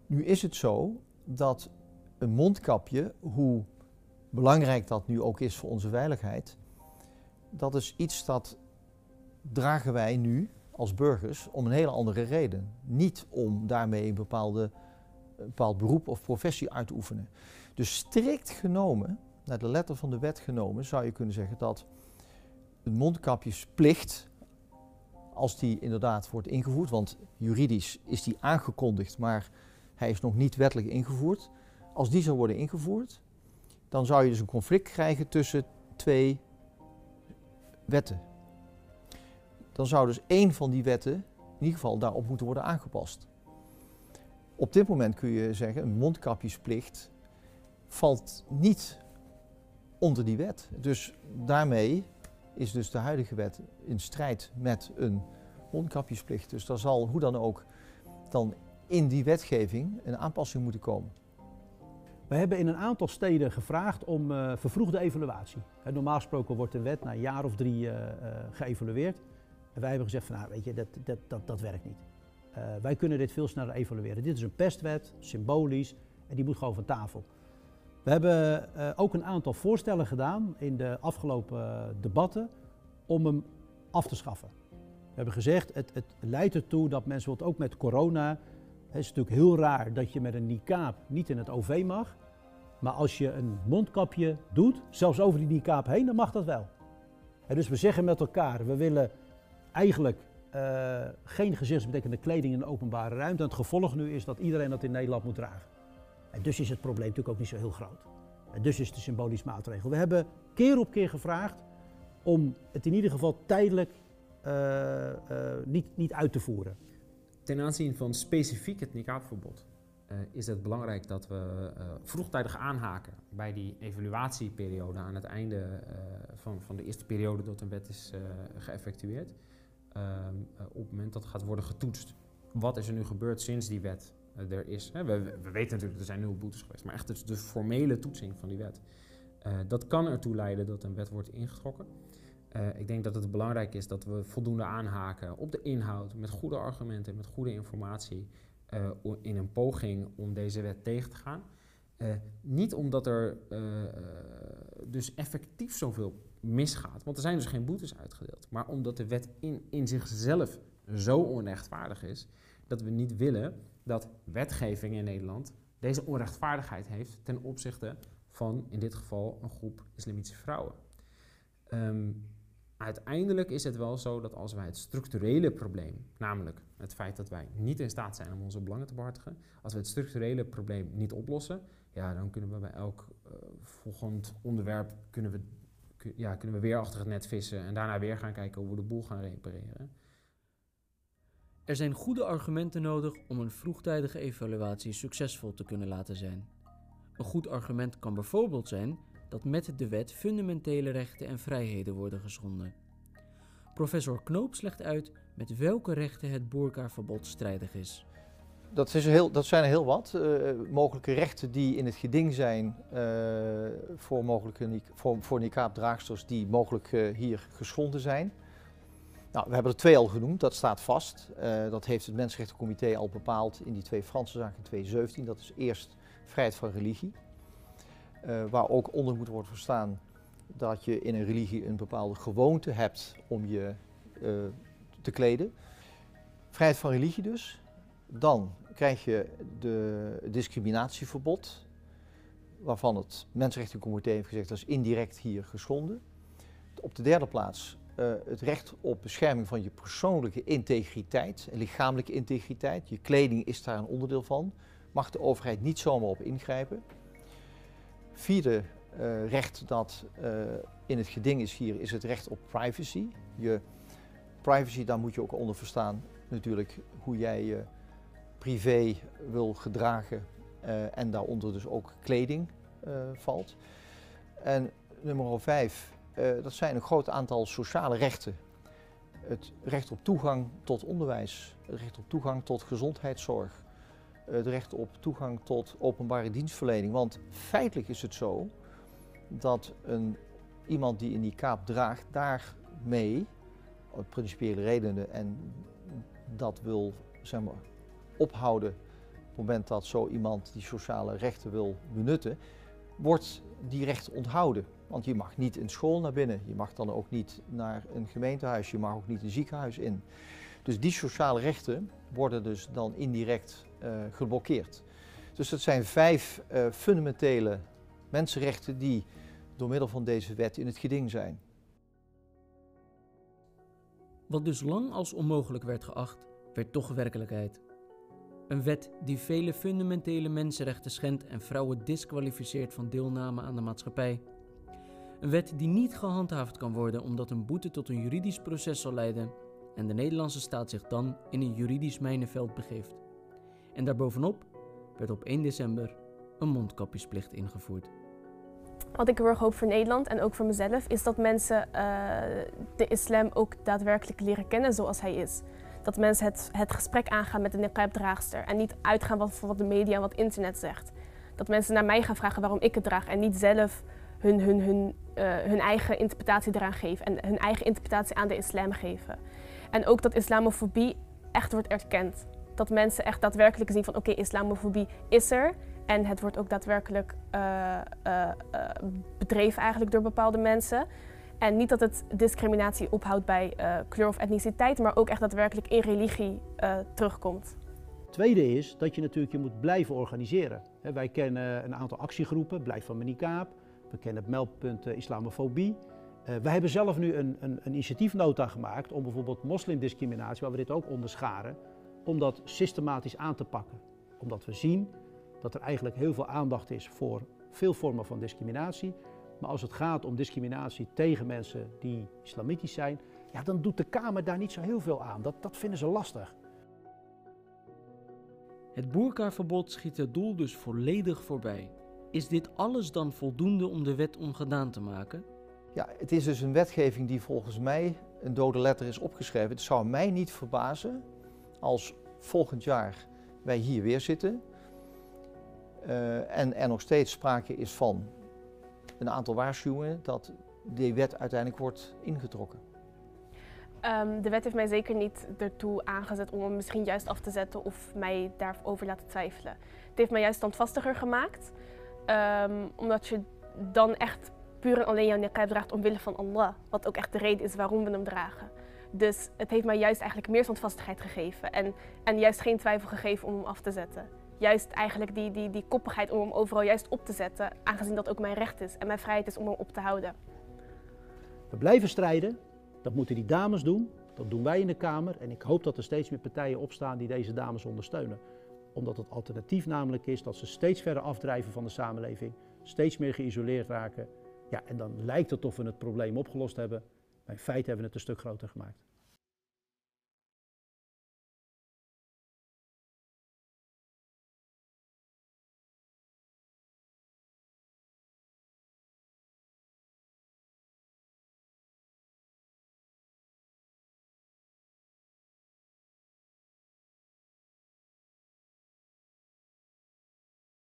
nu is het zo dat een mondkapje, hoe belangrijk dat nu ook is voor onze veiligheid, dat is iets dat dragen wij nu als burgers om een hele andere reden. Niet om daarmee een, bepaalde, een bepaald beroep of professie uit te oefenen. Dus strikt genomen, naar de letter van de wet genomen, zou je kunnen zeggen dat een mondkapjesplicht, als die inderdaad wordt ingevoerd, want juridisch is die aangekondigd, maar hij is nog niet wettelijk ingevoerd. Als die zou worden ingevoerd, dan zou je dus een conflict krijgen tussen twee wetten. Dan zou dus één van die wetten in ieder geval daarop moeten worden aangepast. Op dit moment kun je zeggen, een mondkapjesplicht valt niet onder die wet. Dus daarmee is dus de huidige wet in strijd met een mondkapjesplicht. Dus daar zal hoe dan ook dan in die wetgeving een aanpassing moeten komen. We hebben in een aantal steden gevraagd om uh, vervroegde evaluatie. Normaal gesproken wordt een wet na een jaar of drie uh, uh, geëvalueerd. En wij hebben gezegd van nou weet je, dat, dat, dat, dat werkt niet. wij kunnen dit veel sneller evalueren. Dit is een pestwet, symbolisch, en die moet gewoon van tafel. We hebben ook een aantal voorstellen gedaan in de afgelopen debatten om hem af te schaffen. We hebben gezegd, het, het leidt ertoe dat mensen, ook met corona, het is natuurlijk heel raar dat je met een niqab niet in het OV mag. Maar als je een mondkapje doet, zelfs over die niqab heen, dan mag dat wel. En dus we zeggen met elkaar, we willen eigenlijk uh, geen gezichtsbedekkende kleding in de openbare ruimte. En het gevolg nu is dat iedereen dat in Nederland moet dragen. En dus is het probleem natuurlijk ook niet zo heel groot. En dus is het een symbolisch maatregel. We hebben keer op keer gevraagd om het in ieder geval tijdelijk uh, uh, niet, niet uit te voeren. Ten aanzien van specifiek het niqabverbod uh, is het belangrijk dat we vroegtijdig aanhaken bij die evaluatieperiode aan het einde van, van de eerste periode dat een wet is geëffectueerd. Ehm, op het moment dat gaat worden getoetst. Wat is er nu gebeurd sinds die wet er is? Hè? We, we, weten natuurlijk, er zijn nul boetes geweest, maar echt de, de formele toetsing van die wet. dat kan ertoe leiden dat een wet wordt ingetrokken. Uh, ik denk dat het belangrijk is dat we voldoende aanhaken op de inhoud, met goede argumenten, met goede informatie, in een poging om deze wet tegen te gaan. Niet omdat er dus effectief zoveel misgaat, want er zijn dus geen boetes uitgedeeld, maar omdat de wet in, in zichzelf zo onrechtvaardig is dat we niet willen dat wetgeving in Nederland deze onrechtvaardigheid heeft ten opzichte van in dit geval een groep islamitische vrouwen. Um, uiteindelijk is het wel zo dat als wij het structurele probleem, namelijk het feit dat wij niet in staat zijn om onze belangen te behartigen, als we het structurele probleem niet oplossen, ja, dan kunnen we bij elk uh, volgend onderwerp kunnen we, ja, kunnen we weer achter het net vissen en daarna weer gaan kijken hoe we de boel gaan repareren. Er zijn goede argumenten nodig om een vroegtijdige evaluatie succesvol te kunnen laten zijn. Een goed argument kan bijvoorbeeld zijn dat met de wet fundamentele rechten en vrijheden worden geschonden. Professor Knoops legt uit met welke rechten het boerkaverbod strijdig is. Dat, is heel, dat zijn heel wat. Uh, mogelijke rechten die in het geding zijn uh, voor, mogelijke, voor, voor die mogelijk uh, hier geschonden zijn. Nou, we hebben er twee al genoemd, dat staat vast. dat heeft het Mensenrechtencomité al bepaald in die twee Franse zaken in 2017. Dat is eerst vrijheid van religie, waar ook onder moet worden verstaan dat je in een religie een bepaalde gewoonte hebt om je te kleden. Vrijheid van religie dus. Dan krijg je de discriminatieverbod, waarvan het Mensenrechtencomité heeft gezegd dat is indirect hier geschonden. Op de derde plaats uh, het recht op bescherming van je persoonlijke integriteit lichamelijke integriteit. Je kleding is daar een onderdeel van. Mag de overheid niet zomaar op ingrijpen. Vierde uh, recht dat uh, in het geding is hier is het recht op privacy. Je privacy, daar moet je ook onder verstaan natuurlijk hoe jij je privé wil gedragen en daaronder dus ook kleding valt. En nummer vijf, uh, dat zijn een groot aantal sociale rechten. Het recht op toegang tot onderwijs, het recht op toegang tot gezondheidszorg, het recht op toegang tot openbare dienstverlening. Want feitelijk is het zo dat een, iemand die in die kaap draagt daarmee, op principiële redenen en dat wil zeg maar, ophouden op het moment dat zo iemand die sociale rechten wil benutten, wordt die recht onthouden. Want je mag niet in school naar binnen, je mag dan ook niet naar een gemeentehuis, je mag ook niet een ziekenhuis in. Dus die sociale rechten worden dus dan indirect uh, geblokkeerd. Dus dat zijn vijf uh, fundamentele mensenrechten die door middel van deze wet in het geding zijn. Wat dus lang als onmogelijk werd geacht, werd toch werkelijkheid. Een wet die vele fundamentele mensenrechten schendt en vrouwen disqualificeert van deelname aan de maatschappij. Een wet die niet gehandhaafd kan worden omdat een boete tot een juridisch proces zal leiden en de Nederlandse staat zich dan in een juridisch mijnenveld begeeft. En daarbovenop werd op 1 december een mondkapjesplicht ingevoerd. Wat ik heel erg hoop voor Nederland en ook voor mezelf is dat mensen uh, de islam ook daadwerkelijk leren kennen zoals hij is dat mensen het, het gesprek aangaan met de niqab-draagster en niet uitgaan wat, wat de media en wat internet zegt. Dat mensen naar mij gaan vragen waarom ik het draag en niet zelf hun, hun, hun, uh, hun eigen interpretatie eraan geven en hun eigen interpretatie aan de islam geven. En ook dat islamofobie echt wordt erkend. Dat mensen echt daadwerkelijk zien van oké, islamofobie is er en het wordt ook daadwerkelijk uh, uh, bedreven eigenlijk door bepaalde mensen. En niet dat het discriminatie ophoudt bij kleur of etniciteit, maar ook echt daadwerkelijk in religie terugkomt. Tweede is dat je natuurlijk je moet blijven organiseren. Wij kennen een aantal actiegroepen, Blijf van Menikaap. We kennen het meldpunt uh, islamofobie. wij hebben zelf nu een, een, een, initiatiefnota gemaakt om bijvoorbeeld moslimdiscriminatie, waar we dit ook onderscharen, om dat systematisch aan te pakken. Omdat we zien dat er eigenlijk heel veel aandacht is voor veel vormen van discriminatie. Maar als het gaat om discriminatie tegen mensen die islamitisch zijn, ja, dan doet de Kamer daar niet zo heel veel aan. Dat, dat vinden ze lastig. Het boerkaverbod schiet het doel dus volledig voorbij. Is dit alles dan voldoende om de wet ongedaan te maken? Ja, het is dus een wetgeving die volgens mij een dode letter is opgeschreven. Het zou mij niet verbazen als volgend jaar wij hier weer zitten uh, en er nog steeds sprake is van een aantal waarschuwingen dat die wet uiteindelijk wordt ingetrokken? Um, de wet heeft mij zeker niet ertoe aangezet om hem misschien juist af te zetten of mij daarover laten twijfelen. Het heeft mij juist standvastiger gemaakt, um, omdat je dan echt puur en alleen jouw niqab draagt omwille van Allah, wat ook echt de reden is waarom we hem dragen. Dus het heeft mij juist eigenlijk meer standvastigheid gegeven en, en juist geen twijfel gegeven om hem af te zetten juist eigenlijk die, die, die koppigheid om hem overal juist op te zetten, aangezien dat ook mijn recht is en mijn vrijheid is om hem op te houden. We blijven strijden, dat moeten die dames doen, dat doen wij in de Kamer en ik hoop dat er steeds meer partijen opstaan die deze dames ondersteunen. Omdat het alternatief namelijk is dat ze steeds verder afdrijven van de samenleving, steeds meer geïsoleerd raken. Ja, en dan lijkt het of we het probleem opgelost hebben, maar in feite hebben we het een stuk groter gemaakt.